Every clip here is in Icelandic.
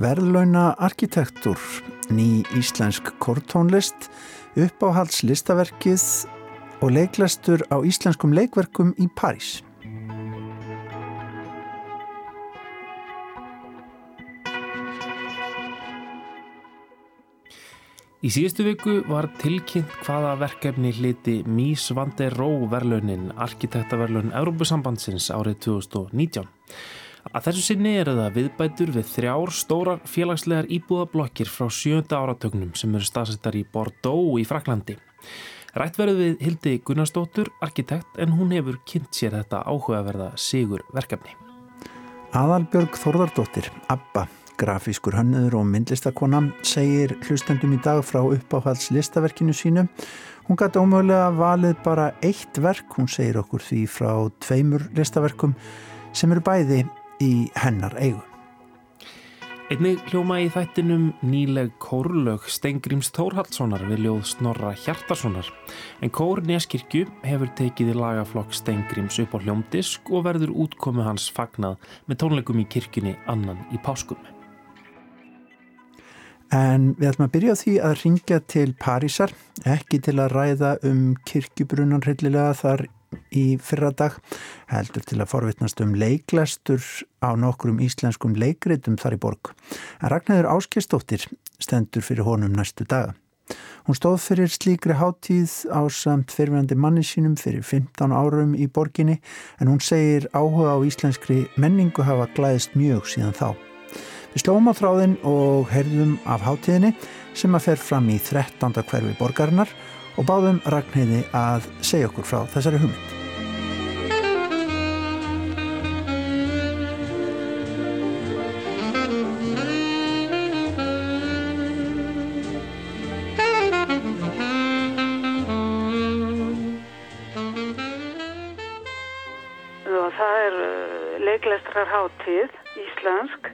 Verðlauna arkitektur, ný íslensk kortónlist, uppáhaldslistaverkið og leiklastur á íslenskum leikverkum í París. Í síðustu viku var tilkynnt hvaða verkefni hliti Mies van der Rohe verlunin, arkitektaverlun Európusambandsins árið 2019. Að þessu sinni eru það viðbætur við þrjár stórar félagslegar íbúðablokkir frá sjönda áratögnum sem eru staðsettar í Bordeaux í Fraklandi. Rætt verður við Hildi Gunnarsdóttur, arkitekt, en hún hefur kynnt sér þetta áhugaverða sigur verkefni. Aðalbjörg Þorðardóttir, ABBA grafískur hönnuður og myndlistakona segir hlustendum í dag frá uppáhaldslistaverkinu sínu. Hún gæti ómögulega valið bara eitt verk, hún segir okkur því frá tveimur listaverkum sem eru bæði í hennar eigu. Einnig hljóma í þættinum nýleg kórlög Stengrims Þórhaldssonar við ljóð Snorra Hjartarssonar. En Kór Neskirkju hefur tekið í lagaflokk Stengrims upp á hljómdisk og verður útkomu hans fagnað með tónleikum í kirkjunni annan í páskum. En við ætlum að byrja á því að ringja til Parísar, ekki til að ræða um kirkjubrunnan hryllilega þar í fyrra dag, heldur til að forvittnast um leiklæstur á nokkrum íslenskum leikritum þar í borg. En Ragnæður Áskestóttir stendur fyrir honum næstu daga. Hún stóð fyrir slíkri háttíð á samt fyrirvændi manni sínum fyrir 15 árum í borginni en hún segir áhuga á íslenskri menningu hafa glæðist mjög síðan þá. Við slóum á þráðin og heyrðum af hátíðinni sem að fer fram í 13. hverfi borgarinnar og báðum Ragnhildi að segja okkur frá þessari hugmynd. Það er uh, leiklestrarháttíð íslensk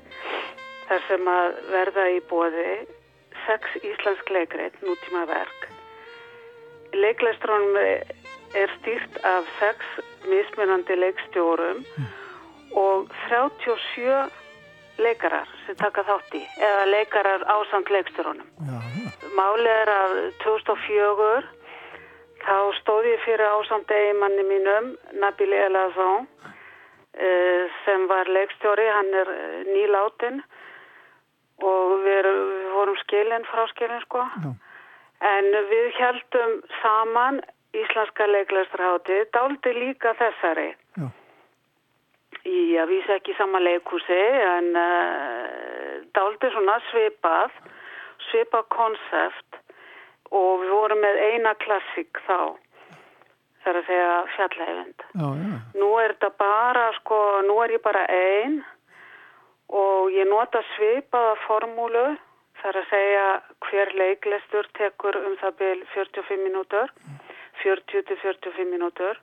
þar sem að verða í bóði sex íslensk leikreit, nútíma verk. Leikleistrónum er stýrt af sex mismunandi leikstjórum mm. og 37 leikarar sem taka þátt í, eða leikarar ásand leikstjóronum. Málið er að 2004 þá stóð ég fyrir ásand eigimanni mínum, Nabili Elazón, eh, sem var leikstjóri, hann er eh, nýláttinn og við, við vorum skilin frá skilin sko. Já. en við heldum saman Íslenska leiklæsturháti dálti líka þessari. Já. í að vísa ekki sama leikúsi en uh, dálti svona svipað svipað konsept. Og við vorum með eina klassik þá þar að segja fjallhefend nú er þetta bara sko, nú er ég bara einn og ég nota svipaða formúlu þar að segja hver leiklistur tekur um það byrj 45 minútur 40-45 minútur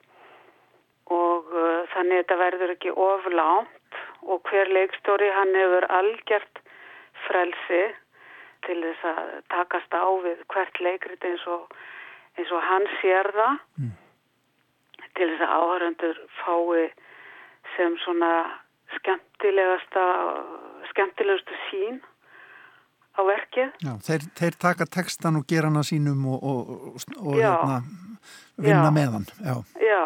og uh, þannig þetta verður ekki oflánt og hver leikstóri hann hefur algjört frelsi til þess að takast á við hvert leikrit eins og, eins og hann sér það mm. til þess að áhöröndur fái sem svona skemmtilegasta skemmtilegustu sín á verkið. Já, þeir, þeir taka textan og gera hana sínum og, og, og hérna, vinna Já. með hann. Já. Já.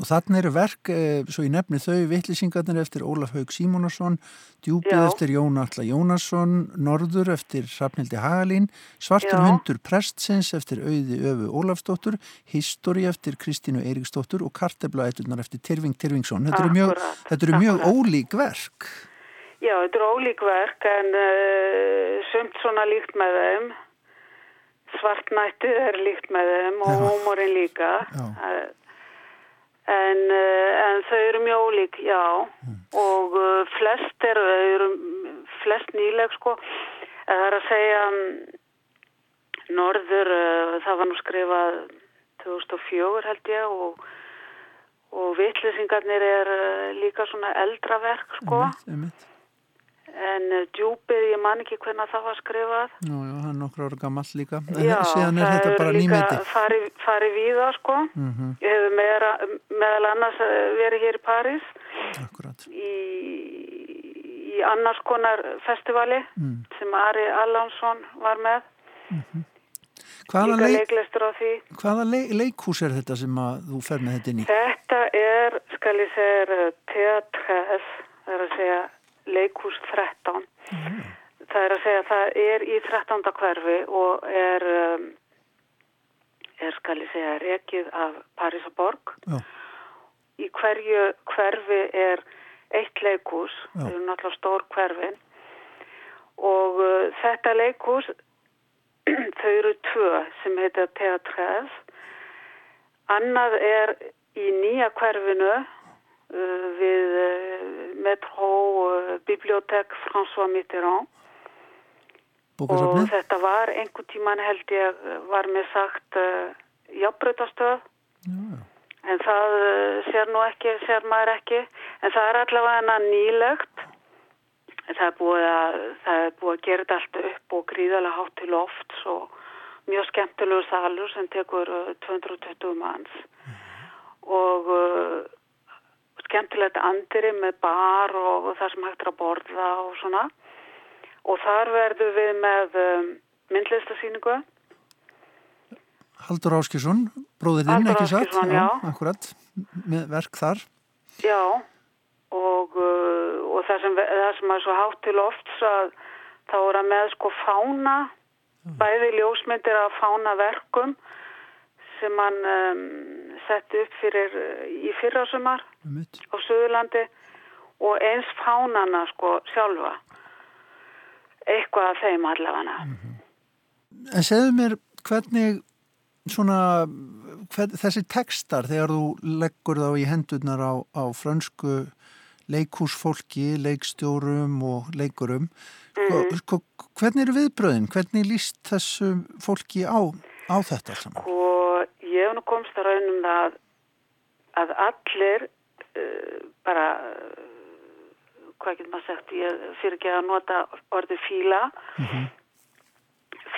Og þannig eru verk, eh, svo ég nefni þau, Vittlisingarnir eftir Ólaf Haug Símónarsson, Djúpið Já. eftir Jón Alla Jónasson, Norður eftir Rafnildi Hagalín, Svartur Já. hundur Prestsins eftir Auði Öfu Ólafsdóttur, Histori eftir Kristínu Eiríksdóttur og Karteblaætturnar eftir Tirving Tirvingsson. Þetta eru mjög, þetta eru mjög ólík verk. Já, þetta eru ólík verk en uh, sumt svona líkt með þeim. Svartnættið er líkt með þeim og hómorinn líka. Já. En, eh, en þau eru mjög ólík, já, mm. og uh, flest eru, eru flest nýleg sko, það er að segja um, Norður, það var nú skrifað 2004 held ég og, og vittlisingarnir er líka svona eldraverk sko, einmitt, einmitt. En uh, djúpið, ég man ekki hvernig það var skrifað. Já, já, það er nokkru ára gammal líka. Já, Síðan er þetta bara nýmeti. Já, það er líka farið við það sko. Mm -hmm. Ég hef meira, meðal annars eh, verið hér í París. Akkurat. Í, í annars konar festivali mm. sem Ari Allansson var með. Mm -hmm. Hvaða, leik, hvaða leik, leikhús er þetta sem þú fer með þetta inn í? Þetta er, skal ég segja, teatres, það er að segja leikhús 13 mm. það er að segja að það er í 13. hverfi og er um, er skal ég segja rekið af Parísaborg Já. í hverju hverfi er eitt leikhús Já. það eru náttúrulega stór hverfin og uh, þetta leikhús þau eru tvö sem heita Teatres annað er í nýja hverfinu við uh, Metro uh, Bibliotek François Mitterrand. Og þetta var einhver tíman held ég var með sagt uh, jafnbreytastöð en það uh, sér nú ekki, sér maður ekki. En það er allavega nýlegt. Það er búið að er búið að gera þetta allt upp og gríðarlega hátt til oft og mjög skemmtilegu salur sem tekur 220 manns. Og uh, skemmtilegt andiri með bar og, og það sem hægt er að borða og svona og þar verðum við með um, myndlistasýningu Haldur Áskilsson, bróðirinn ekki satt? Já. Akkurat, með verk þar já og, uh, og það sem, það sem er svo hátt til oft að þá er að með sko fána bæði ljósmyndir af fána verkum sem hann um, sett upp fyrir í fyrrasumar. Á Suðurlandi og eins fánana sko sjálfa. Eitthvað af þeim allavega. En segðu mér hvernig svona hvern, þessi tekstar þegar þú leggur þá í hendurnar á, á frönsku leikhúsfólki, leikstjórum og leikurum sko, hvernig eru viðbröðin? Hvernig líst þessu fólki á, á þetta saman? og ég hef nú komst að raunum það að allir bara uh, hvað getur maður sagt? Ég fyrir ekki að nota orði fíla.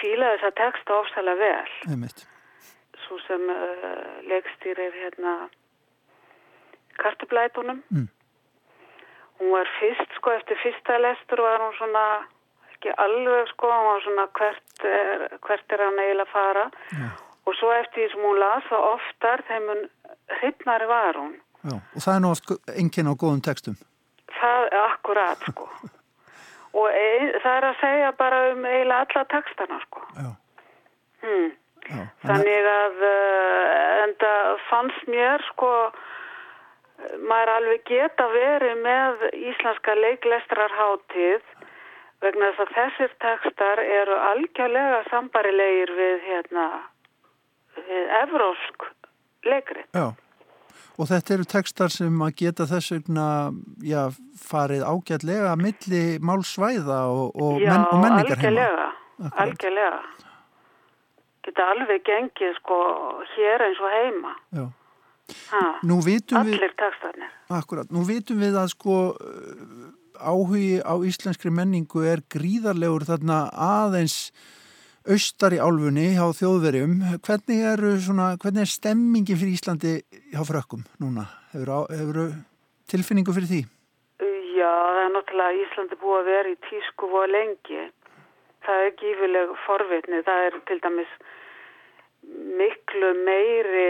Fíla þess að texta ofsalega vel. Einmitt. svo sem uh, leikstýrir hérna kartublætunum Mm. hún var fyrst sko eftir fyrsta lestur var hún svona ekki alveg sko hún var svona hvert er, hvert er hann eiginlega að fara? Já. og svo eftir því sem hún las það oftar þeim hún hrypnari var hún Já, og það er oft enginn á góðum textum. það er akkurat sko og ein, það er að segja bara um eiginlega alla textana sko Já, hmm. já. Þannig að uh, en það fannst mér sko maður alveg geta verið með íslenska leiklestrarhátið vegna þess að þessir textar eru algjörlega sambarilegir við hérna við evrósk leikri. Já, og þetta eru textar sem að geta þess vegna já, farið ágætlega milli málsvæða og, og, Já, menn, og menningar algjörlega, Akkúrat. algjörlega. Geta alveg gengið sko hér eins og heima. Já. Ha, Nú vitum við, allir textarnir. akkurat, nú vitum við að sko áhugi á íslenskri menningu er gríðarlegur þarna aðeins austar í álfunni hjá þjóðverjum. Hvernig, eru svona, hvernig er stemmingin fyrir Íslandi hjá frökkum núna? Hefur, hefur tilfinningu fyrir því? Já, það er náttúrulega Íslandi búið að vera í tísku og lengi. Það er gífileg forvitni. Það er til dæmis miklu meiri,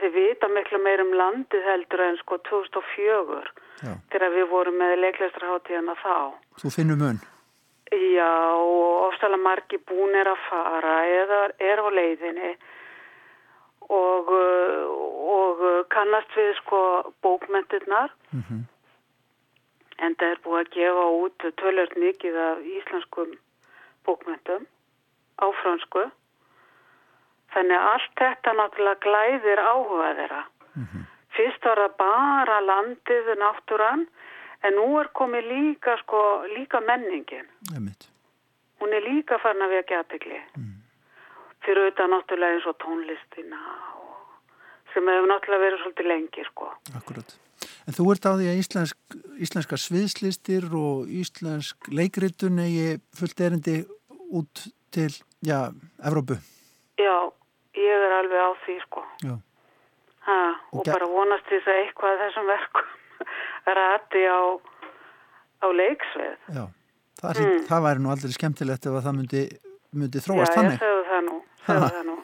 þið vita miklu meiri um landið heldur en sko 2004 Já. þegar við vorum með leiklestraháttíðana þá. Þú finnur mun? Já, og ofsalega margi búnir að fara eða er á leiðinni. Og, uh, og kannast við sko bókmentirnar Mm en það er búið að gefa út tölvöld mikið af íslenskum bókmentum á fransku. Þannig allt þetta náttúrulega glæðir áhuga þeirra. Fyrst var það bara landið náttúran en nú er komið líka, sko, líka menningin. Einmitt. Hún er líka farin að vekja aðbyggli. Fyrir auðvitað náttúrulega eins og tónlistina og, sem hefur náttúrulega verið svolítið lengi, sko. Akkurat. En þú ert á því að íslensk, íslenska sviðslistir og íslensk leikritun eigi fullt erindi út til, já, Evrópu. Já, ég er alveg á því sko. Já. Ha, og Og bara vonast þess að eitthvað þessum verkum rati á, á leiksveið. Já, það, mm. það væri nú aldrei skemmtilegt ef að það myndi, myndi Já, þróast ég þannig. segðu það nú, segðu það nú,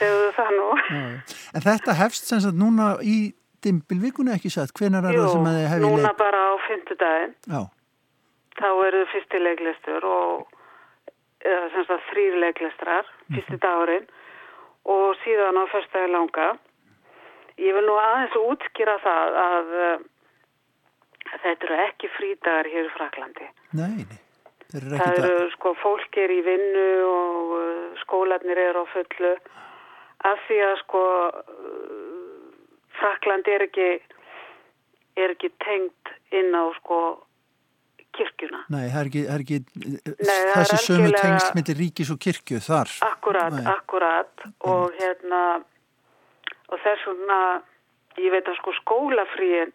segðu það nú. Já, já. En þetta hefst sem sagt núna í dimbilvíkunni ekki satt, hvenar er Jú, það sem að þið hefði núna leik? bara á fymtudaginn, Já, þá eru þið fyrsti leiklistur og eða sem sagt þrýr leiklistrar, fyrsti dagurinn og síðan á fyrstagi langa. Ég vil nú aðeins útskýra það að uh, þetta eru ekki frídagar hér í Fraklandi. nei, nei, eru Það eru sko, fólk er í vinnu og uh, skólanir eru á fullu af því að sko uh, Frakland er ekki er ekki tengt inn á sko kirkjuna. Nei, það er ekki, er ekki það er þessi sömu algjörlega- tengst millir ríkis og kirkju þar. Akkurat, Nei. akkurat og hérna og þess vegna ég veit að sko skólafríin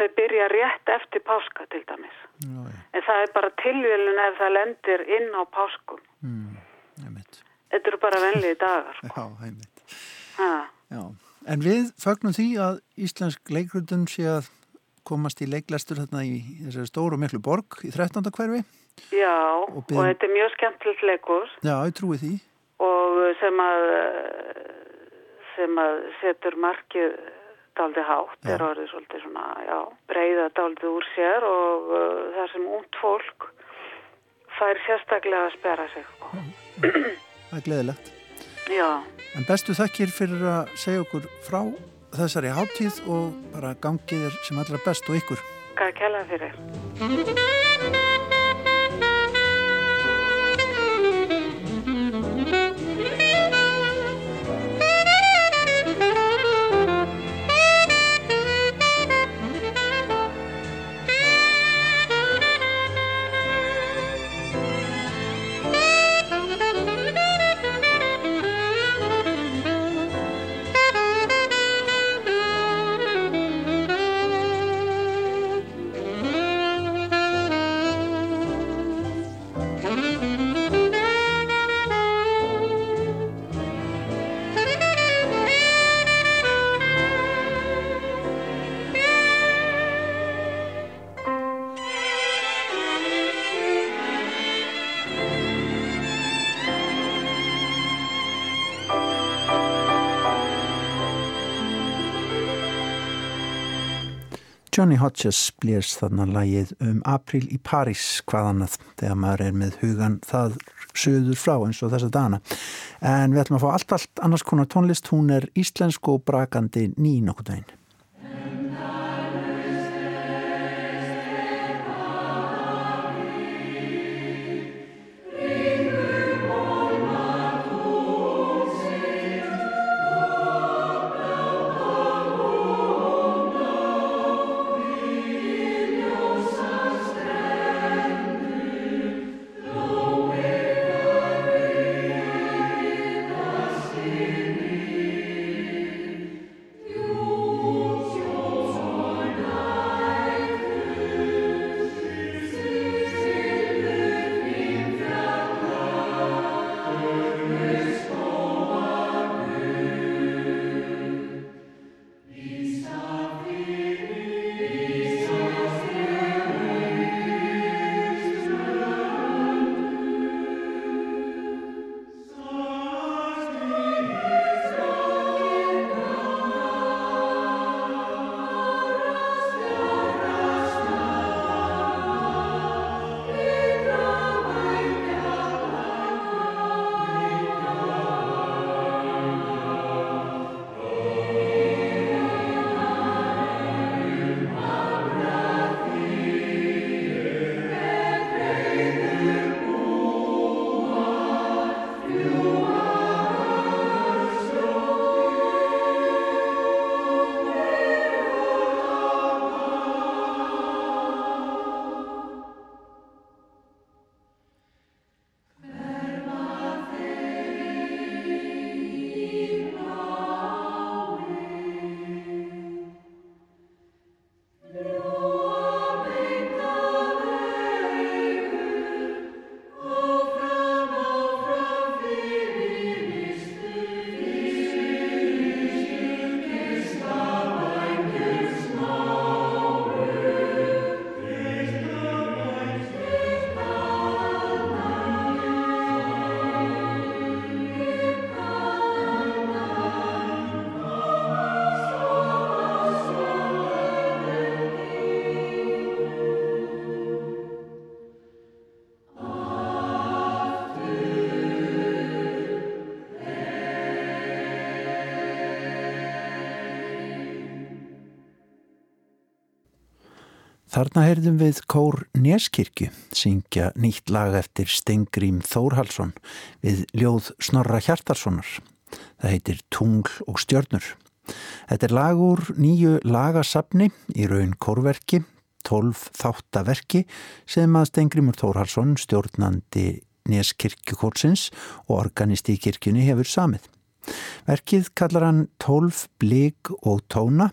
þau byrja rétt eftir páska til dæmis. Já, já, En það er bara tilvílun ef það lendir inn á páskum. mm. Þetta eru bara venliði dagar. Já, einmitt. Ha. Já, en við fögnum því að Íslensk leikrundun sé að komast í leiklæstur þarna í þessari stóru og miklu borg í 13. hverfi. Já, Og og, biðjum- þetta er mjög skemmtilegt leikus Já, ég trúi því. og sem að sem að setur markið daldi hátt, Já. er orðið svolítið svona, já, breyða daldi úr sér og uh, það sem út fólk fær sérstaklega að spera sig. sko. Það er gleðilegt. Já, En bestu þakkir fyrir að segja okkur frá þessari háttíð og bara gangið er sem allra best og ykkur. hvað kæla fyrir? Johnny Hodges blés þarna lagið um april í París hvað annað þegar maður er með hugan það söður frá eins og þessa dana. En við ætlum að fá allt, allt annars konar tónlist. Hún er íslensk og brakandi ný nokkuð daginn. Þarna heyrðum við Kór Neskirkju syngja nýtt lag eftir Stengrím Þórhalsson við ljóð Snorra Hjartarssonar. Það heitir Tungl og stjörnur. Þetta er lag úr nýju lagasafni í raun kórverki, tólf þáttaverki sem að Stengrimur Þórhalsson, stjórnandi Neskirkjukórsins og organisti í kirkjunni hefur samið. Verkið kallar hann tólf blík og tóna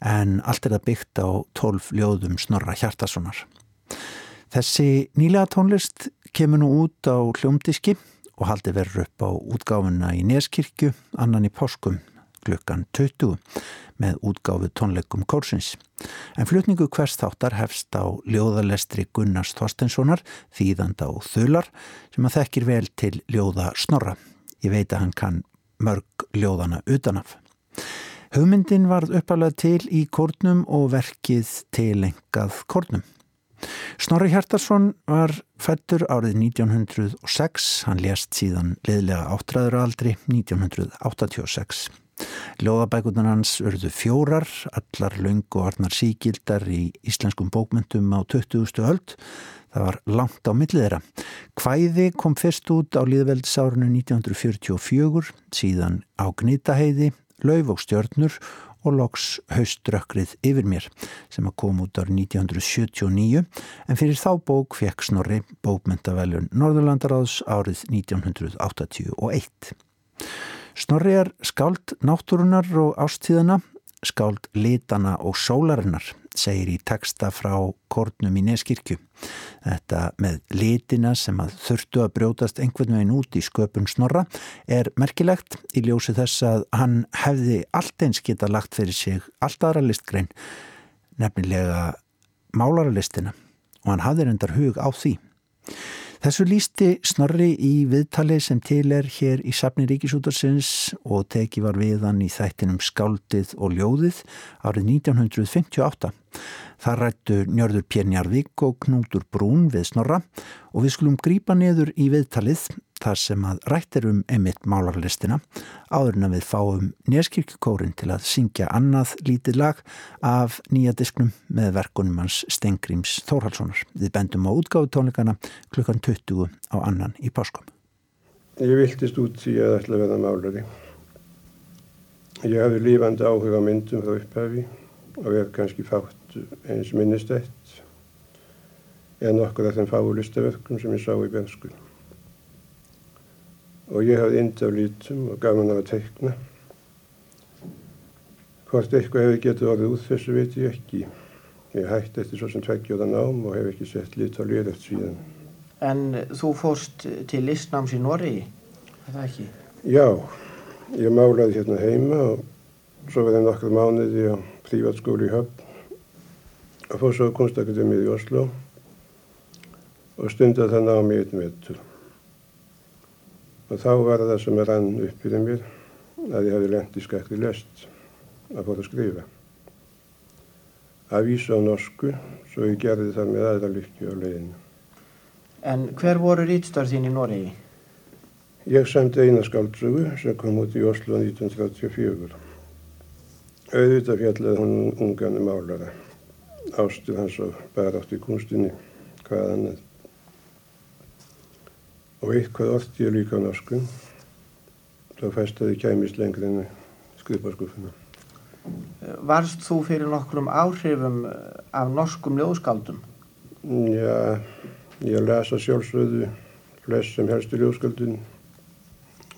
en allt er það byggt á tólf ljóðum Snorra Hjartasonar. Þessi nýlega tónlist kemur nú út á hljómdiski og haldi verður upp á útgáfuna í Neskirkju, annan í Páskum klukkan 20 með útgáfu tónleikum Kórsins. En flutningu hvers þáttar hefst á ljóðalestri Gunnars Þorstenssonar, þýðanda og þular, sem að þekkir vel til ljóða Snorra. Ég veit að hann kann mörg ljóðana utanaf. Hugmyndin varð uppalega til í kórnum og verkið tilengað kórnum. Snorri Hjartarsson var fættur árið 1906, hann lést síðan liðlega áttræður aldri 1986. Ljóðabækunan hans urðu fjórar, allar laung og arnar síkildar í íslenskum bókmyndum á 20. öld. Það var langt á millið þeirra. Hvæði kom fyrst út á liðveldisárunu 1944, síðan á Gnitaheiði, Lauf og Stjörnur og loks Hauströkkrið yfir mér sem að kom út árið 1979 en fyrir þá bók fekk Snorri bókmyndaveljun Norðurlandaráðs árið 1981. Snorri er skáld náttúrunar og ástíðana, skáld litana og sólarinnar segir í texta frá Kornum í Neskirkju. Þetta með litina sem að þurftu að brjótast einhvern veginn út í sköpun snorra er merkilegt í ljósi þess að hann hefði allt eins geta lagt fyrir sig allt aðra listgrein, nefnilega málaralistina og hann hafði reyndar hug á því. Þessu lísti Snorri í viðtali sem til er hér í Sapni Ríkisútarsins og teki var viðan í þættinum Skáldið og Ljóðið árið 1958. Það rættu Njörður Pjernjarvík og Knútur Brún við Snorra og við skulum grípa niður í viðtalið þar sem að rættir um emitt málarlistina áður en að við fáum Neskirkjukórin til að syngja annað lítið lag af nýja disknum með verkunum hans Stengrims Þórhalssonar. Við bendum á útgáðu tónleikana klukkan 20 á annan í páskum. Ég viltist út því að ætla að verða málari. Ég hafði lífandi áhuga myndum frá upphafi og er kannski fátt eins minnistætt en okkur af þeim fáu listaverkum sem ég sá í berskun og ég hafði ind af lítum og gaman af að teikna. Hvort eitthvað hefði getið orðið út þessu veit ég ekki. Ég hætti eftir svo sem tveggjóða nám og hef ekki sett lit á lið eftir síðan. En þú fórst til listnáms í Norri, er það ekki? Já, ég málaði hérna heima og svo verði nokkur mánuði á prívatskóli í Höfn og fór svo kunstakademið í Oslo og stundið það námi einn vetur. Og þá var það sem er rann upp fyrir mér að ég hafi lengt í skakri lest að fóra að skrifa. Að vísa á norsku, svo ég gerði það með aðra lykki á leiðinu. En hver voru rítstörð þín í Noregi? Ég semdi eina skáldsögu sem kom út í Oslo 1934. Auðvitað fjallaði hún ungan málara. Ástur hans og bara átt í kunstinni, hvað annað og eitthvað orti ég líka á norsku þá fæst að þið kæmist lengri enn skrifbarskuffuna. Varst þú fyrir nokkrum áhrifum eh, af norskum ljóðskaldum? Já, ég lesa sjálfsögðu flest sem helstu ljóðskaldun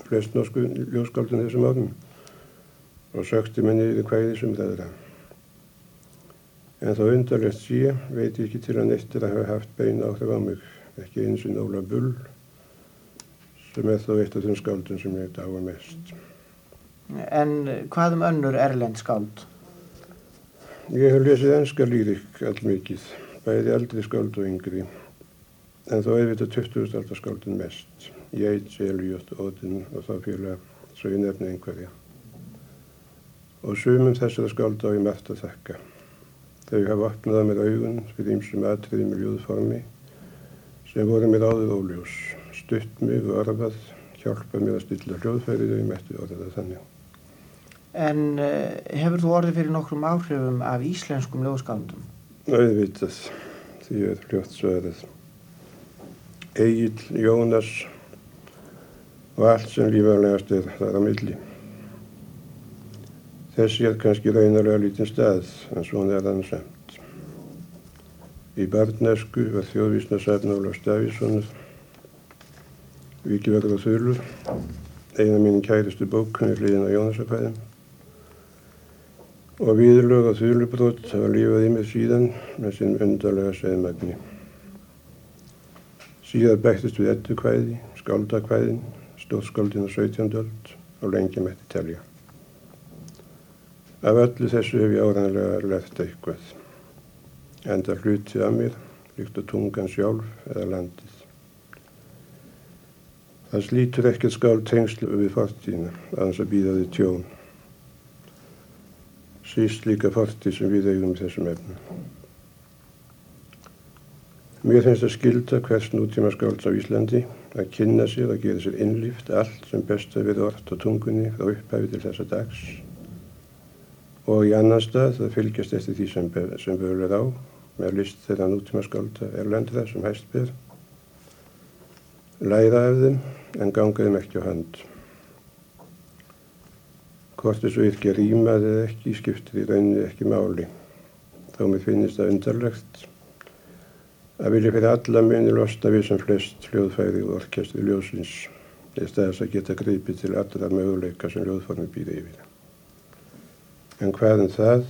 flest norsku ljóðskaldun þessum árum og sökti mig niður hvaðið sem það er að. En þá undarlegt sé veit ég ekki til að neittir að hafa haft beina áhrif á mig, ekki eins og Óla Bull sem er þá eitt af þeim skáldum sem ég dáa mest. En hvað um önnur erlend skáld? Ég hef lesið ennska lírik all mikið, bæði aldrei skáld og yngri, en þó auðvitað 20. aldar skáldin mest. Yeats, Eliot, Odin og þá félag, svo ég nefni einhverja. Og sumum þessara skáld á ég margt að þakka. Þau hafa opnað mér augun fyrir ymsum atriðum í ljóðformi sem voru mér áður óljós stutt mig orðað, hjálpað mér að stilla hljóðfærið og ég mætti orðað það þannig. En uh, hefur þú orðið fyrir nokkrum áhrifum af íslenskum ljóðskaldum? auðvitað því að hljótt svarað. Egil, Jónas og allt sem lífanlegast er þar á milli. Þessi er kannski raunarlega lítinn stað, en svona er þann samt. Í barnesku var þjóðvísnarsafn Óla Stafíssonur, Víkiverður og Þurlur, eina mín kæristu bókunni hlýðin á Jónasakvæðum og viðlög og þurlubrót hafa lífað í mig síðan með sinn undarlega segðmagni. Síðan bættist við ettukvæði, skáldakvæðin, stóðskáldin á 17. öld og lengi mætti telja. Af öllu þessu hef ég áræðanlega left eitthvað. Enda hlutið af mér, líkt á tungan sjálf eða landið. Það slítur ekkert skáld tengslu við fortíðina, aðeins að býða þið tjón. Síst líka forti sem við eigum í þessum efnum. Mér finnst að skilda hvers nútíma skálds á Íslandi að kynna sér og gera sér innlýft allt sem best að við orðt á tungunni frá upphæfi til þessa dags. Og í annan stað að fylgjast eftir því sem, sem börur á með list þeirra nútíma skálda erlendra sem hæst ber. Læra af þeim en ganga þeim ekki á hand. Hvort þessu yrkja rýmað eða ekki skiptir í rauninni ekki máli. Þá mér finnist það undarlegt að vilja fyrir alla muni losna við sem flest hljóðfæri og orkestri ljósins eða staðis að geta greipið til allra möguleika sem hljóðformi býða yfir. En hvaðan um það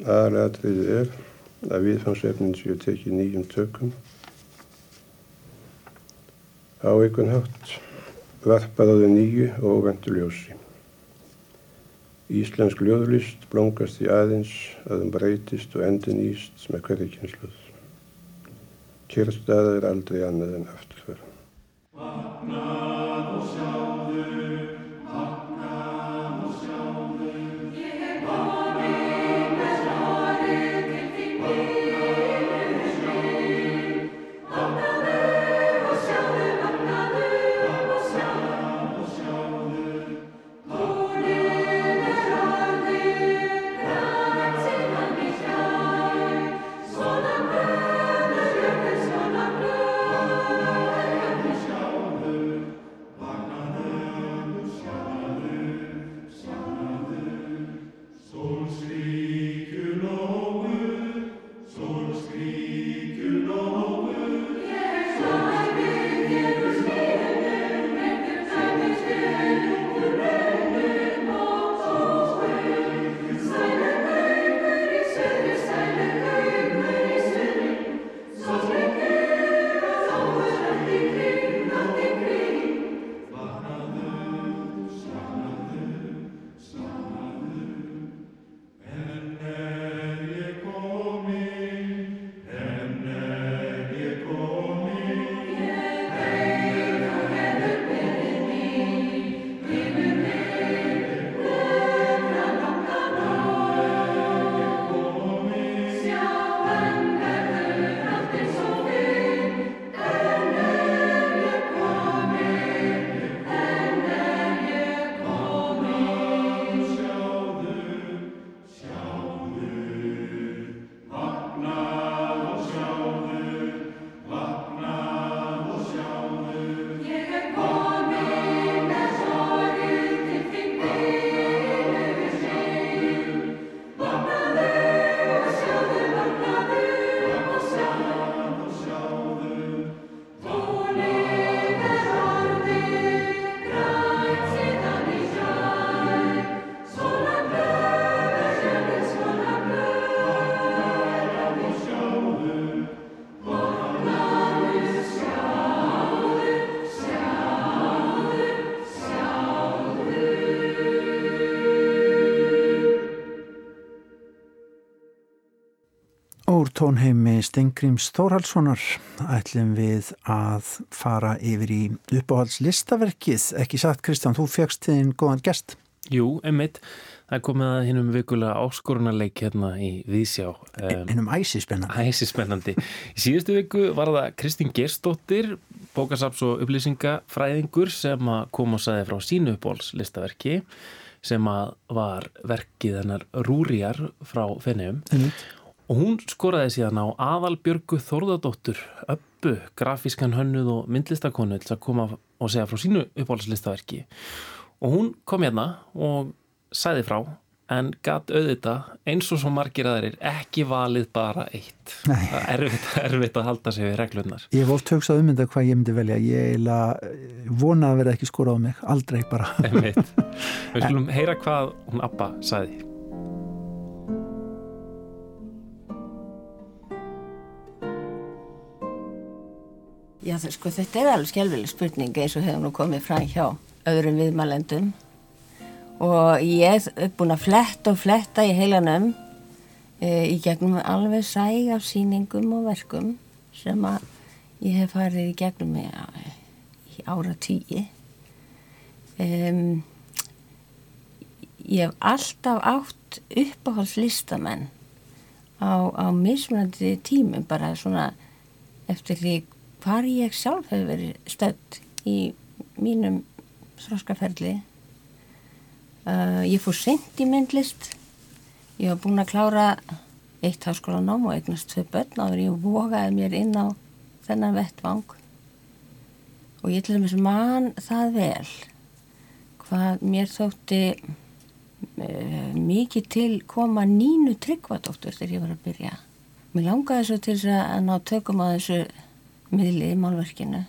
aðalatriðið er að viðfangsefnin séu tekið nýjum tökum á einhvern hátt varpað á þau nýju og óvendu ljósi. Íslensk ljóðlist blóngast því aðeins að um breytist og endin íst með hverju kynsluð. Kyrstaða er aldrei annað en afturför. Tónheimi Stengrims Þórhalssonar ætlum við að fara yfir í uppáhaldslistaverkið ekki satt Kristján, þú fegst þinn góðan gest. Jú, emitt það komið að hinnum vikulega áskorunarleik hérna í Vísjá Hinnum æsispennandi. Æsispennandi. Í síðustu viku var það Kristín Gerstóttir bókasaps og upplýsingafræðingur sem að koma og saði frá sínu uppáhaldslistaverki sem var verkið hennar Rúriar frá Fennium og hún skoraði síðan á aðalbjörgu Þórðardóttur uppu grafískan hönnuð og myndlistakonu til að koma og segja frá sínu uppáhaldslistaverki og hún kom hérna og sæði frá en gatt auðvita eins og svo margir aðeirir ekki valið bara eitt. Nei. það er erfitt, erfitt að halda sig við reglunar Ég hef oft hugsað um þetta hvað ég myndi velja. Ég vona að vera ekki skora á mig aldrei bara. Við skulum heyra hvað hún Abba sagði Já, sko, þetta er alveg skjálfileg spurning eins og hefur nú komið fram hjá öðrum viðmælendum og ég er búin að fletta og fletta í heilanum e, í gegnum alveg sæg af síningum og verkum sem að ég hef farið í gegnum í, í ára tíi. Um, ég hef alltaf átt uppáhaldslistamenn á, á mismunandi tímum bara svona eftir því hvar ég sjálf hefur verið stödd í mínum þróskaferli. Uh, ég fór sent í myndlist. Ég var búin að klára eitt háskólanám og eignast tvei börn áður ég vogaði mér inn á þennan vettvang. Og ég til dæmis man það vel hvað mér þótti uh, mikið til koma nínu tryggvadóttur þegar ég var að byrja. Mér langaði svo til að ná tökum á þessu miðlið í málverkinu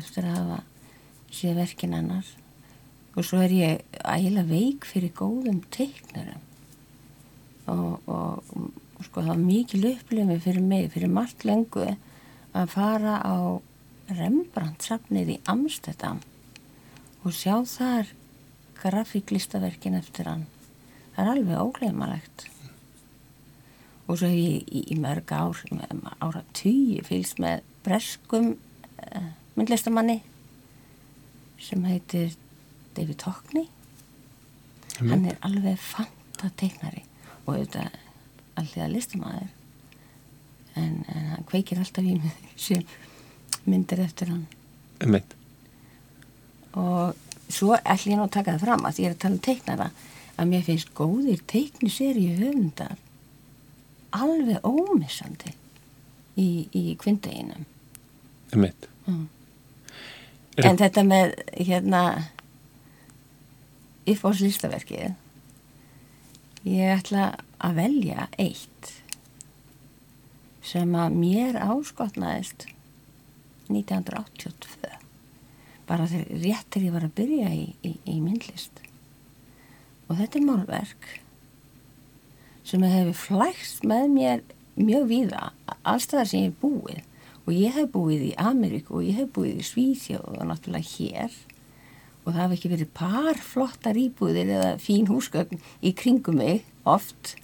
eftir að hafa síða verkin hennar. Og svo er ég ægilega veik fyrir góðum teiknarum og, og, og sko það var mikið upplifið fyrir mig, fyrir margt lengu að fara á Rembrandt safnið í Amsterdam og sjá þar grafíklistaverkin eftir hann. Það er alveg ógleimalegt og svo hef ég í, í mörg ár ára tíu fylgst með breskum uh, myndlistamanni sem heitir David Hockney mm. hann er alveg fanta teiknari og auðvitað alltaf listamæður en, en hann kveikir alltaf í mig sem myndir eftir hann Einmitt. og svo ætlum ég nú að taka það fram að ég er að tala um teiknara að mér finnst góðir teikniseri höfundar alveg ómissandi í, í kvindeginum Einmitt. Mm. Er- en þetta með hérna uppáðslistaverkið ég ætla að velja eitt sem að mér áskotnaðist 1982 bara þegar réttir ég var að byrja í, í, í myndlist og þetta er málverk sem hefur flækst með mér mjög víða allstaðar sem ég hef búið og ég hef búið í Ameríku og ég hef búið í Svíþjóð og náttúrulega hér. Og það hef ekki verið par flottar íbúðir eða fín húsgögn í kringum mig oft.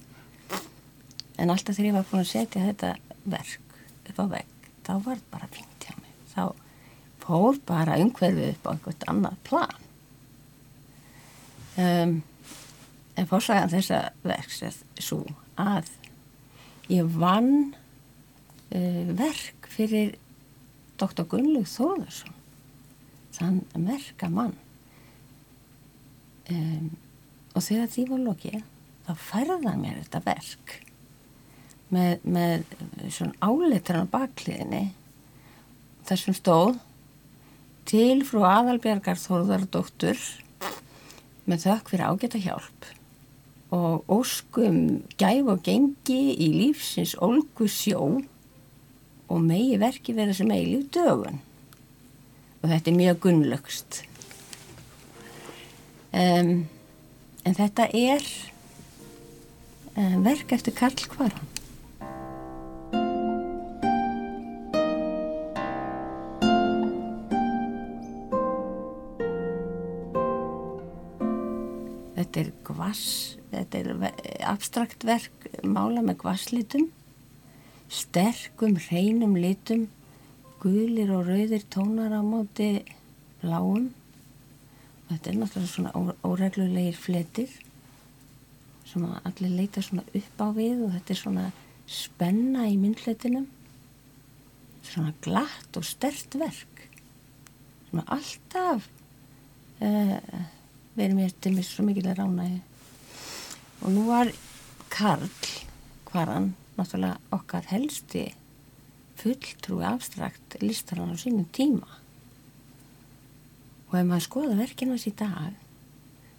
En alltaf þegar ég var búin að setja þetta verk upp á vegg þá var þetta bara fínt hjá mig þá fór bara umhverfið upp á einhvert annað plan. Um, en fórsagan þessa verks er svo að ég vann uh, verk fyrir Dr. Gunnlaug Þóðarsson þann merka mann um, og þegar því var lokið þá færðan mér þetta verk með, með svona áleitran á bakliðinni þessum stóð til frú aðalbjargar Þóðardóttur með þökk fyrir ágæta hjálp og óskum gæf og gengi í lífsins ólgu sjó og megi verki vera sem eilíf dögun. Og þetta er mjög gunnlögst um, en þetta er um, verk eftir Karl Kvaran. Þetta er gvass, þetta er abstrakt verk mála með gvasslitum, sterkum, hreinum litum, gulir og rauðir tónar á móti bláum. Þetta er náttúrulega svona óreglulegir fletir sem allir leita svona upp á við og þetta er svona spenna í myndletinum. Svona glatt og stert verk. Svona alltaf uh, verið mér til mér svo mikil að rána og nú var Karl var hann náttúrulega okkar helsti fulltrúi abstrakt listar hann á sínum tíma. Og ef maður skoða verkinast í dag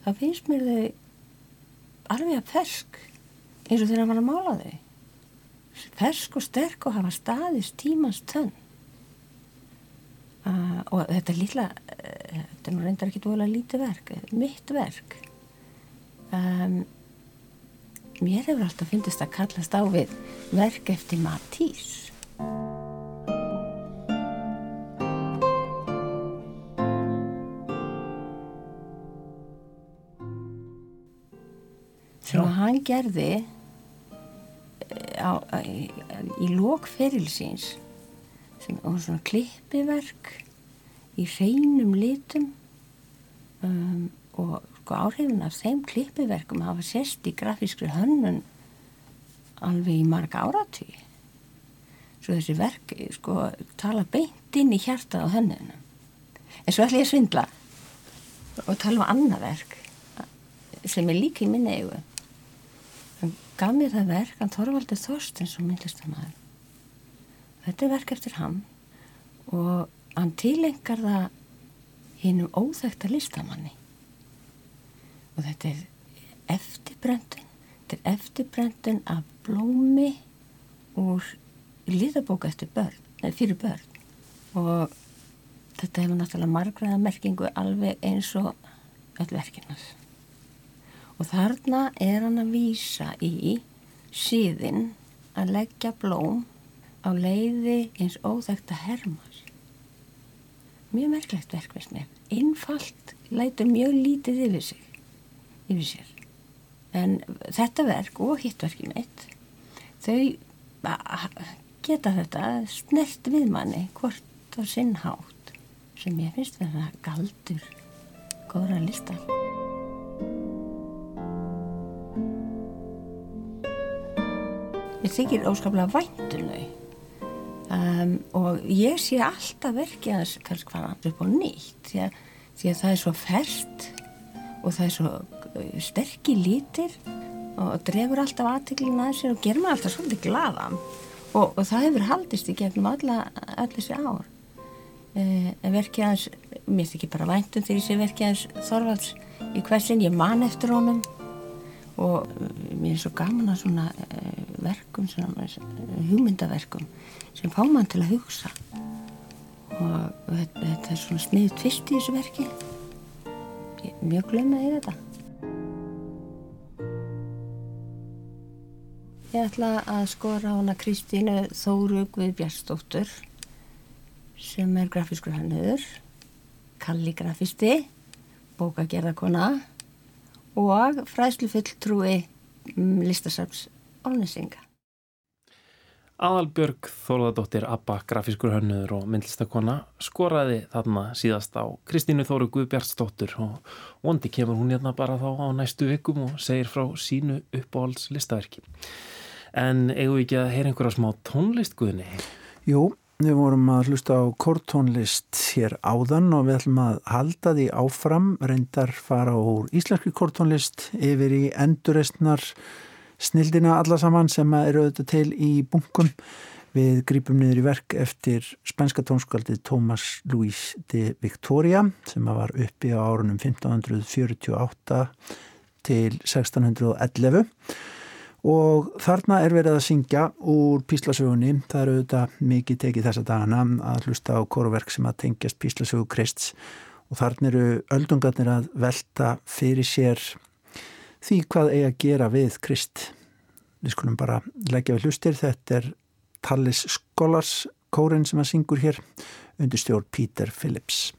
þá finnst mér þau alveg að fersk eins og þegar maður að mála þau. Fersk og sterk og hafa staðist tímans tönn. Uh, og þetta lilla uh, þetta er nú reyndar ekki dvolega lítið verk mitt verk. Um, mér hefur alltaf fyndist að kallast á við verk eftir Matís sem að hann gerði eh, á, á, í, í lókferilsins sem var svona klippiverk í hreinum litum um, og sko áhrifin af þeim klippiverkum hafa sérst í grafískri hönnun alveg í marga áratví svo þessi verk sko tala beint inn í hjarta á hönnunum en svo ætla ég að svindla og tala um annað verk sem er líka í minni eigu. Hann gaf mér það verk hann Þorvaldur Þorstins og myndlistamæður þetta er verk eftir hann og hann tilengar það hinn um óþægta listamanni og þetta er eftirbrendun þetta er eftirbrendun af blómi úr litabóka eftir börn, eða fyrir börn. Og þetta hefur náttúrulega margræða merkingu alveg eins og öll verkinnars og þarna er hann að vísa í síðin að leggja blóm á leiði eins óþægt að hermar mjög merklegt verkveist mér. Einfalt lætur mjög lítið yfir sig yfir sér. En þetta verk og hittverki mitt þau geta þetta snert við manni hvort á sinn hátt sem ég finnst þetta galdur góðra listar Mér þykir óskaplega væntunau um, og ég sé alltaf verkið að kannski hvaða upp á nýtt því að, því að það er svo fært og það er svo sterkir lítir og drefur alltaf aðteglina að sér og ger maður alltaf svolítið glaðan. Og, og það hefur haldist í gegnum alla, alla þessi ár. E, verkið hans mér þykir bara væntum ég sé verkið hans Þorvalds í hversin ég man eftir honum. Og mér er svo gaman að svona verkum, svona hugmyndaverkum sem fá mann til að hugsa. Og þetta, þetta er svona snið tvist í þessu verki. Ég, mjög glemmaði þetta Ég ætla að skora hana Kristínu Þóru Guðbjörnsdóttur sem er grafískur hannuður kalligrafisti bókagerðarkona og fræðslufulltrúi listasarps Álnesinga. Aðalbjörg Þóruðardóttir Abba, grafískur hönnuður og myndlistakona skoraði þarna síðast á Kristínu Þóru Guðbjartsdóttur og vondi kemur hún hérna bara þá á næstu vikum og segir frá sínu uppáhalds listaverki. En eigum við ekki að heyra einhverja smá tónlist Guðni? Jú, við vorum að hlusta á kortónlist hér áðan og við ætlum að halda því áfram, reyndar fara úr íslenski kortónlist yfir í enduristnar snildina alla saman sem eru auðvitað til í bunkum. Við grípum niður í verk eftir spænska tónskaldið Thomas Luis de Victoria sem var uppi á árunum 1548 til 1611 og þarna er verið að syngja úr píslasögunni. Það eru auðvitað mikið tekið þessa dagana að hlusta á kóruverk sem að tengjast píslasögu Krists og þarna eru öldungarnir að velta fyrir sér því hvað eigi að gera við Krist. Við skulum bara leggja við hlustir. Þetta er Tallis Skólars kórin sem að syngur hér undir stjórn Peter Phillips.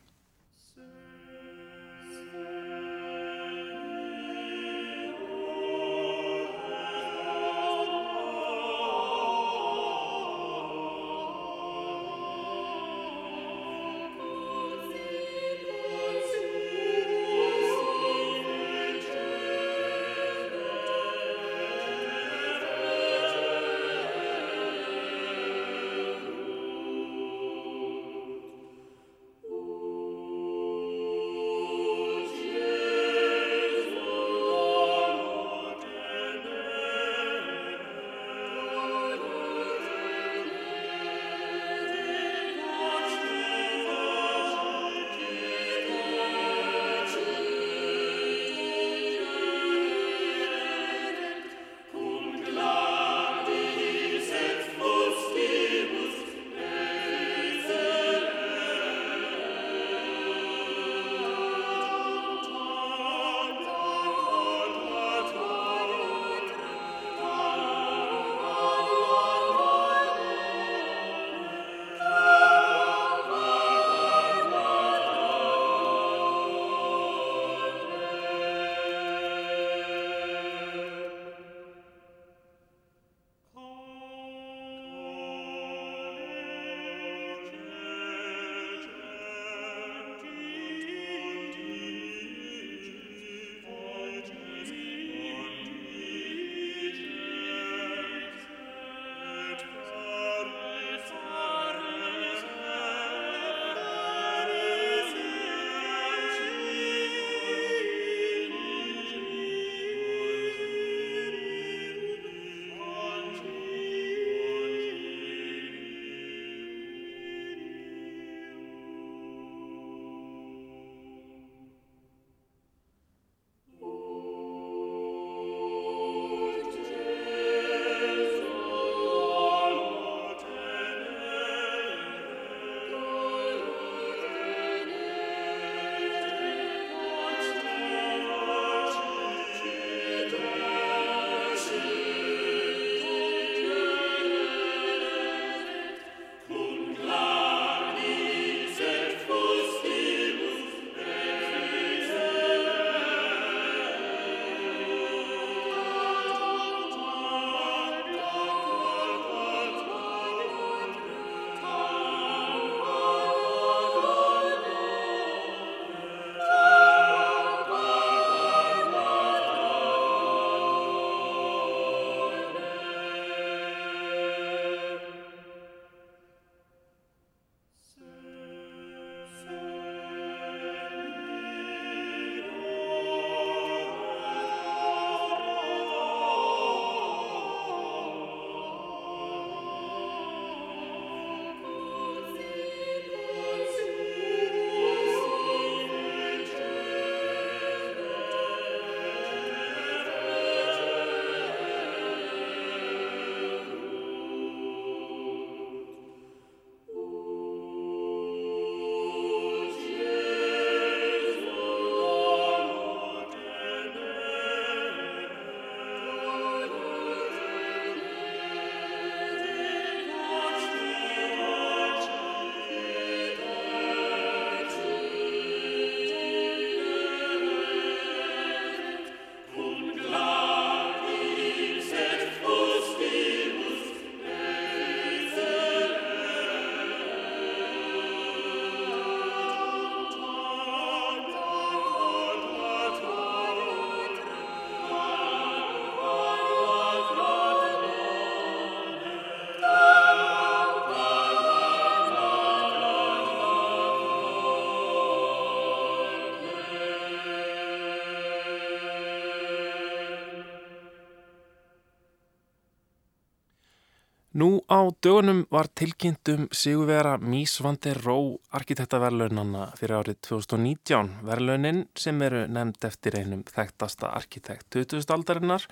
Nú á dögunum var tilkynntum Sigurvera Mísvandi Ró arkitektaverlaunanna fyrir árið 2019. Verlaunin sem eru nefnd eftir einum þekktasta arkitekt 2000 aldarinnar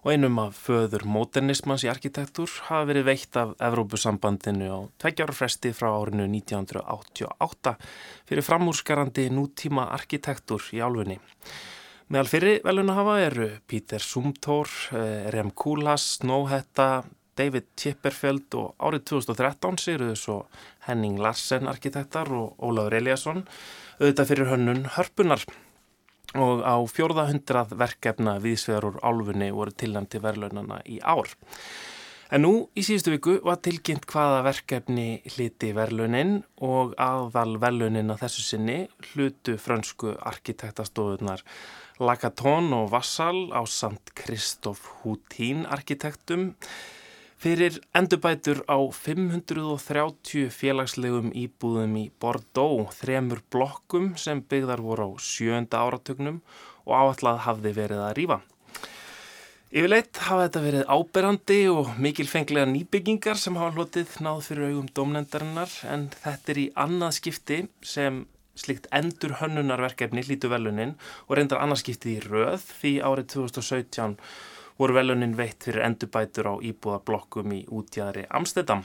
og einum af föður modernismans í arkitektur hafa verið veitt af Evrópusambandinu á tveggjára fresti frá árinu 1988 fyrir framúrskarandi nútíma arkitektur í álfunni. Meðal fyrir veluna hafa eru Pítur Sumtór, eh, Rem Kúlas, Snóhetta, David Chipperfield og árið 2013 siguruðu svo Henning Larsen arkitektar og Ólaður Eliasson auðvitað fyrir hönnun hörpunar og á fjórða hundrað verkefna viðsvegar úr álfunni voru tilnæmti verðlaunana í ár. En nú í síðustu viku var tilkynnt hvaða verkefni hliti verðlaunin og aðval verðlaunin að þessu sinni hlutu frönsku arkitektastofunar Lagatón og Vassal á samt Kristoff Hútín arkitektum fyrir endurbætur á 530 félagslegum íbúðum í Bordeaux, þremur blokkum sem byggðar voru á sjönda áratögnum og áallad hafði verið að rýfa. Yfirleitt hafa þetta verið áberandi og mikilfenglega nýbyggingar sem hafa hlotið náð fyrir augum domnendarinnar en þetta er í annað skipti sem slikt endur hönnunarverkefni lítu velunin og reyndar annarskiptið í röð því árið 2017 voru velunin veitt fyrir endurbætur á íbúðablokkum í útjæðri Amstedam.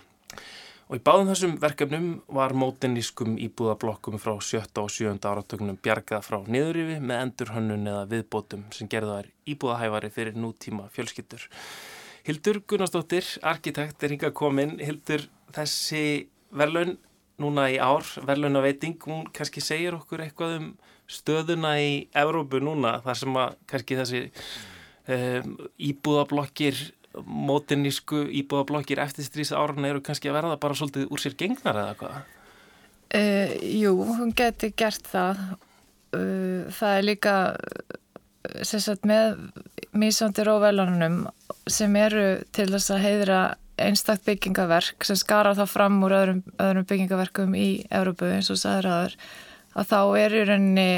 Og í báðum þessum verkefnum var mótinískum íbúðablokkum frá 7. og 7. áratögnum bjargað frá niðurrifi með endurhönnun eða viðbótum sem gerða þær íbúðahæfari fyrir nútíma fjölskyttur. Hildur Gunnarsdóttir, arkitekt, er hinga komin. Hildur, þessi verlaun núna í ár, verlaunaveiting, hún kannski segir okkur eitthvað um stöðuna í Evrópu núna, þar sem að kannski þessi um, íbúðablokkir mótinísku íbúðablokkir eftir strísa árun eru kannski að verða bara svolítið úr sér gengnar eða hvað? Uh, jú, hún geti gert það uh, það er líka sagt, með mísandi róvelunum sem eru til þess að heiðra einstakt byggingaverk sem skara þá fram úr öðrum, öðrum byggingaverkum í Európu eins og sæðraður að þá eru rauninni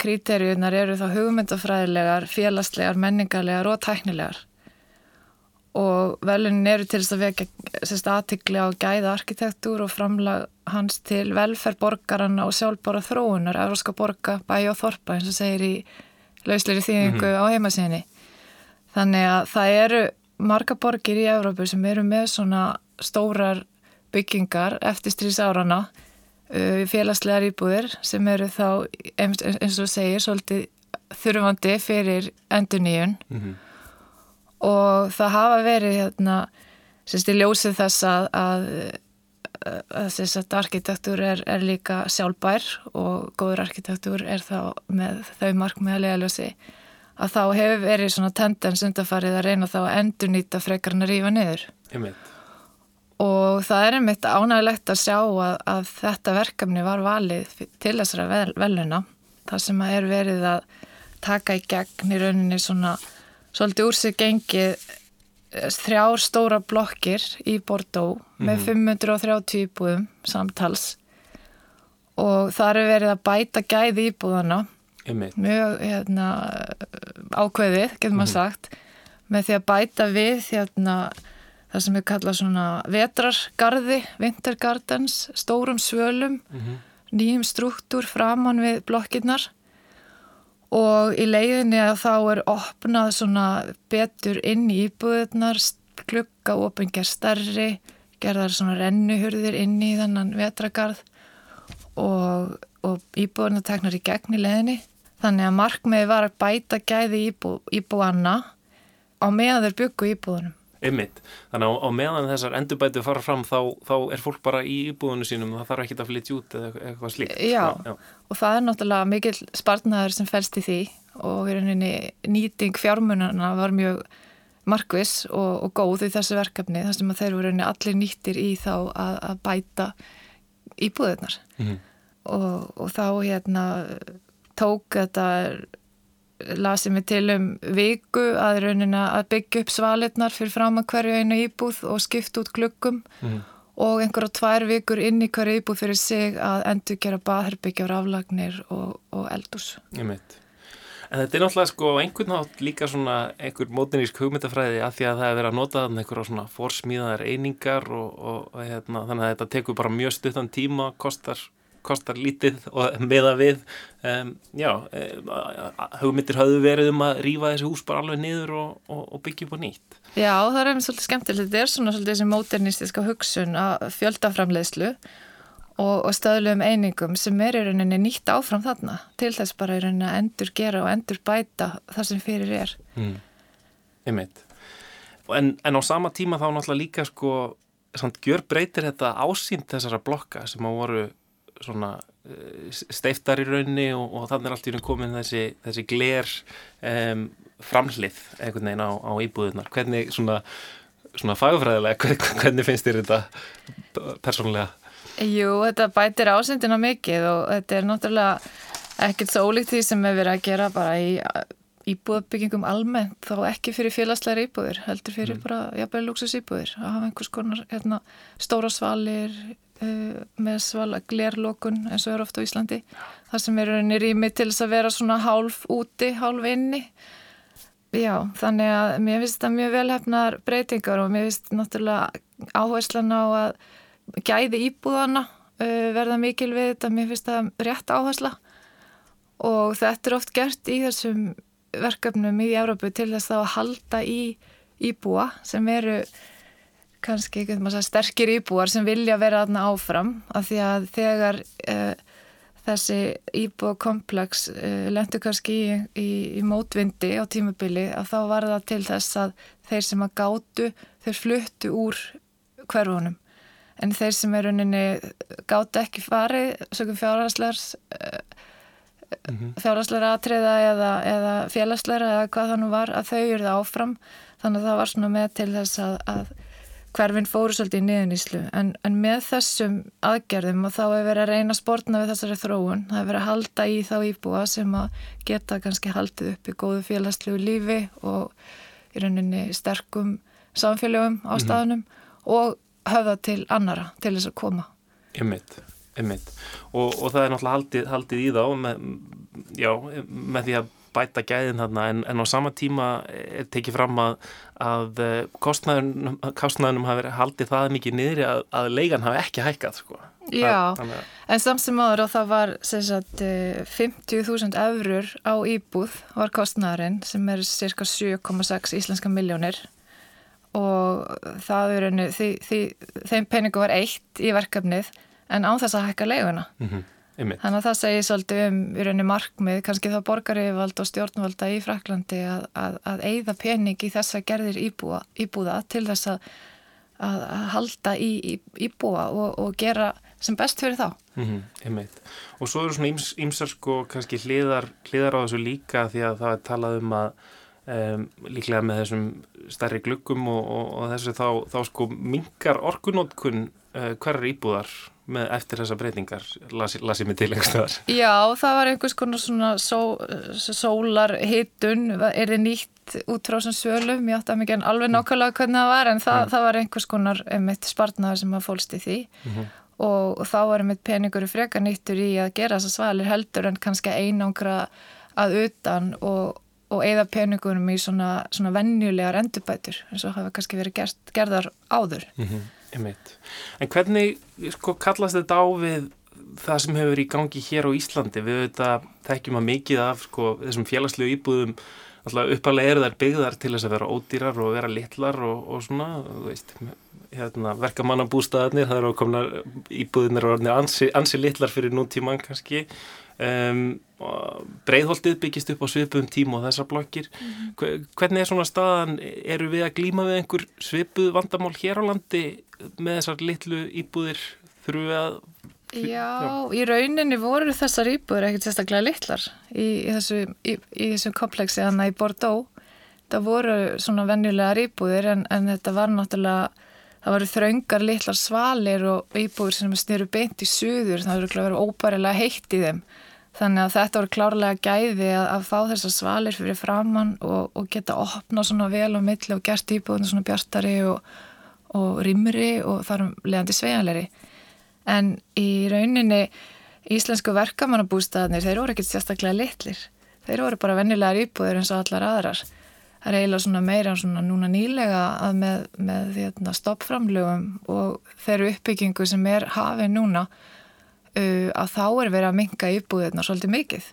kríterjunar eru þá hugmyndafræðilegar, félagslegar, menningarlegar og tæknilegar og velunin eru til þess að vekja aðtikli á gæða arkitektúr og framlag hans til velferð borgarana og sjálfbára þróunar, euróska borga, bæ og þorpa eins og segir í lausleiri þýðingu mm -hmm. á heimasíðinni. Þannig að það eru marga borgir í Európu sem eru með svona stórar byggingar eftir stríðs árana félagslegar íbúðir sem eru þá eins og segir svolítið þurfandi fyrir endur nýjun mm -hmm. og það hafa verið hérna, sérst í ljósið þess að að, að sérst að arkitektur er, er líka sjálfbær og góður arkitektur er þá með þau markmiðalega ljósi að þá hefur verið svona tendens undarfarið að reyna þá að endur nýta frekarinn að rýfa niður. Ég veit og það er einmitt ánægilegt að sjá að, að þetta verkefni var valið til þessara vel, veluna þar sem að er verið að taka í gegn í rauninni svona svolítið úr sig gengið eh, þrjár stóra blokkir í Bordeaux mm -hmm. með 530 mhm. íbúðum samtals og það er verið að bæta gæði íbúðana Einmitt. mjög hérna, ákveðið, getur maður mm -hmm. sagt með því að bæta við hérna það sem við kalla svona vetrargarði, wintergardens, stórum svölum, mm -hmm. nýjum struktúr framann við blokkinnar og í leiðinni að þá er opnað svona betur inn í íbúðunar, klukka, opingar stærri, gerðar svona rennuhurðir inn í þennan vetragarð og, og íbúðunar teknar í gegn í leiðinni. Þannig að markmiði var að bæta gæði íbú, íbúanna á meðan þeir byggu íbúðunum. Einmitt. Þannig að á meðan þessar endurbætu fara fram þá, þá er fólk bara í íbúðinu sínum og það þarf ekki að flytja út eða eitthvað slíkt. Já, já, og það er náttúrulega mikil spartnaður sem fælst í því og nýting fjármunana var mjög markvis og, og góð í þessu verkefni þar sem þeir voru allir nýttir í þá að, að bæta íbúðunar mm -hmm. og, og þá hérna tók þetta lasið mig til um viku að raunina að byggja upp svaletnar fyrir fram að hverju einu íbúð og skipta út klukkum mm. og einhverja tvær vikur inn í hverju íbúð fyrir sig að endur gera baðherbyggjar aflagnir og, og eldurs. Ég meit. En þetta er náttúrulega sko einhvern nátt líka svona einhver mótinísk hugmyndafræði að því að það er verið að nota þannig einhverja svona forsmíðaðar einingar og, og, og hérna, þannig að þetta tekur bara mjög stuttan tíma, kostar kostar lítið og meða við um, já, um, hugmyndir hafðu verið um að rýfa þessi hús bara alveg niður og, og, og byggja upp á nýtt. Já, það er einmitt svolítið skemmtilegt. Þetta er svona svolítið þessi modernistiska hugsun að fjöldaframlegslu og, og stöðluðum einingum sem er í rauninni nýtt áfram þarna til þess bara í rauninni að endur gera og endur bæta það sem fyrir er. Mm. Einmitt. En, en á sama tíma þá náttúrulega líka sko samt gjör breytir þetta ásýnd þessara blokka sem á voru svona eh, steiftar í raunni og, og þannig er allt í raun komin þessi, þessi gler um, framhlið einhvern veginn á, á íbúðunar hvernig svona, svona fagfræðilega hvernig finnst þér þetta persónulega? Jú, þetta bætir ásendina mikið og þetta er náttúrulega ekkert svo ólíkt því sem við verðum að gera bara í íbúðabyggingum almennt þá ekki fyrir félagslegar íbúðir heldur fyrir mm. bara jafnveg luxus íbúðir að hafa einhvers konar hérna, stóra svalir uh, með svala glerlokun eins og er ofta á Íslandi þar sem eru henni rými til þess að vera svona hálf úti, hálf inni. Já, þannig að mér finnst það mjög velhæfnar breytingar og mér finnst náttúrulega áherslan á að gæði íbúðana uh, verða mikil við þetta, mér finnst það rétt áhersla. Og þetta er oft gert í þessum verkefnum í Európu til þess að halda í íbúa sem eru kannski segja, sterkir íbúar sem vilja vera aðna áfram af því að þegar uh, þessi íbúakomplex uh, eh, lendur kannski í, í, í mótvindi á tímabili að þá var það til þess að þeir sem að gátu þeir fluttu úr hverfunum en þeir sem er rauninni gátu ekki farið sögum fjárhærslegar uh, mm -hmm. fjárhærslegar atriða eða, eða félagslegar eða hvað það nú var að þau eru það áfram þannig að það var svona með til þess að, að hverfinn fóru svolítið í niðuníslu en, en með þessum aðgerðum og þá hefur verið að reyna spórna við þessari þróun það hefur verið að halda í þá íbúa sem að geta kannski haldið upp í góðu félagslegu lífi og í rauninni sterkum samfélögum á mhm. staðunum mm -hmm. og höfða til annara til þess að koma Ymmiðt, ymmiðt og, og það er náttúrulega haldið, haldið í þá með, já, með því að bæta gæðin þarna en, en á sama tíma er tekið fram að, að eh, kostnæðunum, kostnæðunum hafi haldið það mikið niður að, að leigan hafi ekki hækkað sko. Já, það, að... en samsum áður og það var sagt, 50.000 eh, eurur á íbúð var kostnæðurinn sem er cirka 7,6 íslenska miljónir og það er því, þeim peningu var eitt í verkefnið en án þess að hækka leiguna. Mm Einmitt. Þannig að það segir svolítið um í rauninni markmið, kannski þá borgarífald og stjórnvalda í Fraklandi að, að, að eigða pening í þessa gerðir íbúa, íbúða til þess að, að halda í, í íbúa og, og gera sem best fyrir þá. Mm -hmm, og svo eru svona ímsar sko kannski hliðar, hliðar á þessu líka því að það er talað um að um, líklega með þessum stærri glöggum og, og, og þessu þá, þá sko mingar orkunótkun uh, hverjar íbúðar með eftir þessa breytingar lasið mig til einhverstaðar. Já, það var einhvers konar svona só, sólarhittun, er þið nýtt út frá svona svölum, ég átti að mikið alveg nákvæmlega hvernig það var en það, mm. það var einhvers konar einmitt spartnaður sem að fólst í því mm -hmm. og, og þá var einmitt peningur frekar nýttur í að gera þessa svalir heldur en kannski einangra að utan og, og eigða peningurum í svona, svona vennjulegar endurbætur eins og hafa kannski verið gert, gerðar áður. Mm -hmm. Einmitt. En hvernig sko, kallast þetta á við það sem hefur í gangi hér á Íslandi? Við auðvitað þekkjum að mikið af sko, þessum félagslegu íbúðum uppalega eru þær byggðar til þess að vera ódýrar og vera litlar og, og svona, veist, hérna, verkamannabústaðarnir, það eru komna íbúðinir og ansi, ansi litlar fyrir núntíman kannski Um, breiðholtið byggist upp á svipum tíma og þessar blokkir. Mm -hmm. hvernig er svona staðan? Eru við að glýma við einhver svipuð vandamál hér á landi með þessar litlu íbúðir? Þurfum við að Já, Já. í rauninni voru þessar íbúðir ekkert sérstaklega litlar í, í þessu, í, í þessu kompleksi þannig í Bordeaux. Það voru svona venjulegar íbúðir en, en þetta var náttúrulega það voru þraungar litlar svalir og íbúðir sem styrir beint í suður. Það voru óbærilega heitt í þeim Þannig að þetta voru klárlega gæði að, að fá þessar svalir fyrir framann og, og geta opna svona vel á milli og gert íbúðinu svona bjartari og, og rimri og þarum leðandi sveianleiri. En í rauninni íslensku verkamannabústaðanir, þeir voru ekkert sérstaklega litlir. þeir voru bara vennilegar íbúðir eins og allar aðrar það er eiginlega svona meira svona núna nýlega að með, með hérna, stoppframlögum og þeirru uppbyggingu sem er hafið núna uh, að þá er verið að minga íbúðirna svolítið mikið.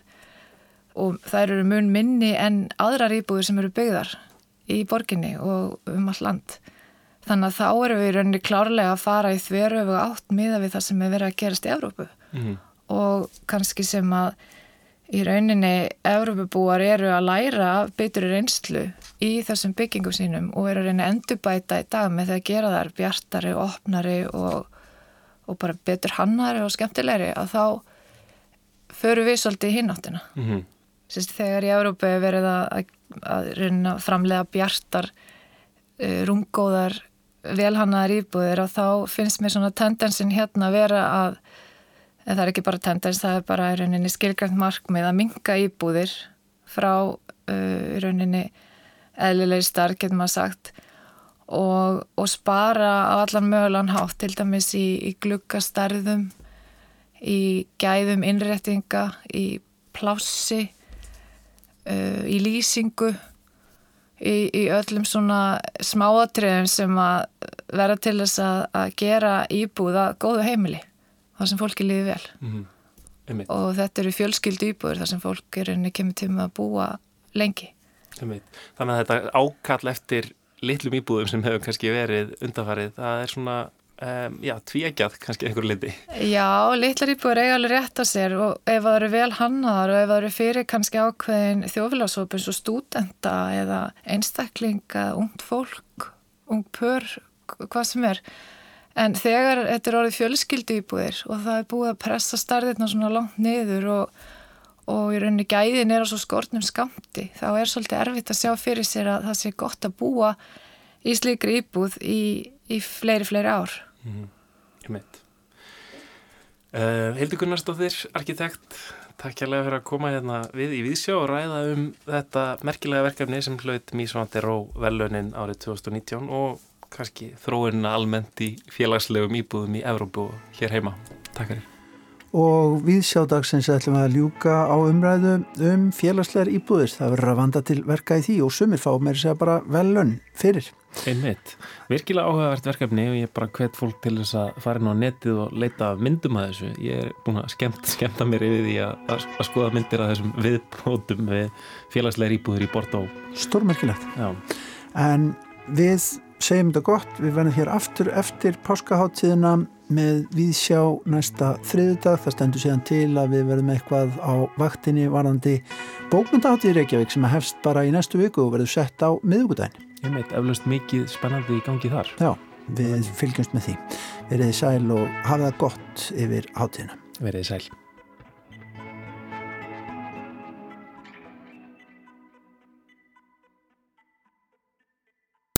Og það eru mun minni en aðrar íbúðir sem eru byggðar í borginni og um all land. Þannig að þá eru við rauninni klárlega að fara í þverju og átt miða við það sem er verið að gerast í Evrópu. Mm -hmm. og kannski sem að í rauninni Európabúar eru að læra betur reynslu í þessum byggingum sínum og eru að reyna endurbæta í dag með það að gera þær bjartari og opnari og, og bara betur hannari og skemmtilegri að þá förum við svolítið í hináttina mm -hmm. Sérst, þegar í Európa er verið að, að að framlega bjartar uh, rungóðar velhannaðar íbúðir og þá finnst mér svona tendensin hérna að vera að en það er ekki bara tendens, það er bara í rauninni skilgrænt markmið að minga íbúðir frá uh, í rauninni eðlilegir starf, getur maður sagt og, og spara á allan mögulegan hátt, til dæmis í, í glukkastarðum í gæðum innréttinga í plássi uh, í lýsingu í, í öllum svona smáatriðum sem að vera til þess að, að gera íbúða góðu heimili þar sem fólki líði vel mm -hmm. og þetta eru fjölskyldu íbúður þar sem fólk er einnig kemur til með að búa lengi. Þannig að þetta ákall eftir litlum íbúðum sem hefur kannski verið undafarið, það er svona um, já, tvíegjað kannski einhver liti Já, litlar íbúður eiga alveg rétt á sér og ef það eru vel hannaðar og ef það eru fyrir kannski ákveðin þjófélagsópin svo stúdenta eða einstaklinga, ungt fólk ung pör, hvað sem er. En þegar þetta er orðið fjölskyldu íbúðir og það er búið að pressa starðirna svona langt niður og, og í rauninni gæðin er á svo skortnum skamti, þá er svolítið erfitt að sjá fyrir sér að það sé gott að búa í slíkri íbúð í, í fleiri, fleiri ár. Mm. Ég meint. Uh, Hildur Gunnarsdóttir, arkitekt, takk kærlega fyrir að koma hérna við í Víðsjó og ræða um þetta merkilega verkefni sem hlaut Mísvandir og velunin árið 2019 og kannski þróunina almennt í félagslegum íbúðum í Evrópu og hér heima. Takk fyrir. Og við sjádagsins ætlum að ljúka á umræðu um félagslegar íbúðir. Það verður að vanda til verka í því og sumir fá mér segja bara velun fyrir. Einmitt. Virkilega áhugavert verkefni og ég er bara hvet fólk til þess að fara inn á netið og leita myndum að þessu. Ég er búin að skemmt, skemmta mér yfir því að, að skoða myndir að þessum viðbótum við félagslegar íbúðir í Bortó. Stórmerkilegt. Já. En við segjum þetta gott, við verðum hér aftur eftir páskaháttíðina með viðsjá næsta þriðudag það stendur síðan til að við verðum eitthvað á vaktinni varðandi bókmyndaháttíð Reykjavík sem að hefst bara í næstu viku og verður sett á miðugudagin Ég meit eflaust mikið spennandi í gangi þar. Já, við fylgjumst með því. Verðið sæl og hafa það gott yfir háttíðina Verðið sæl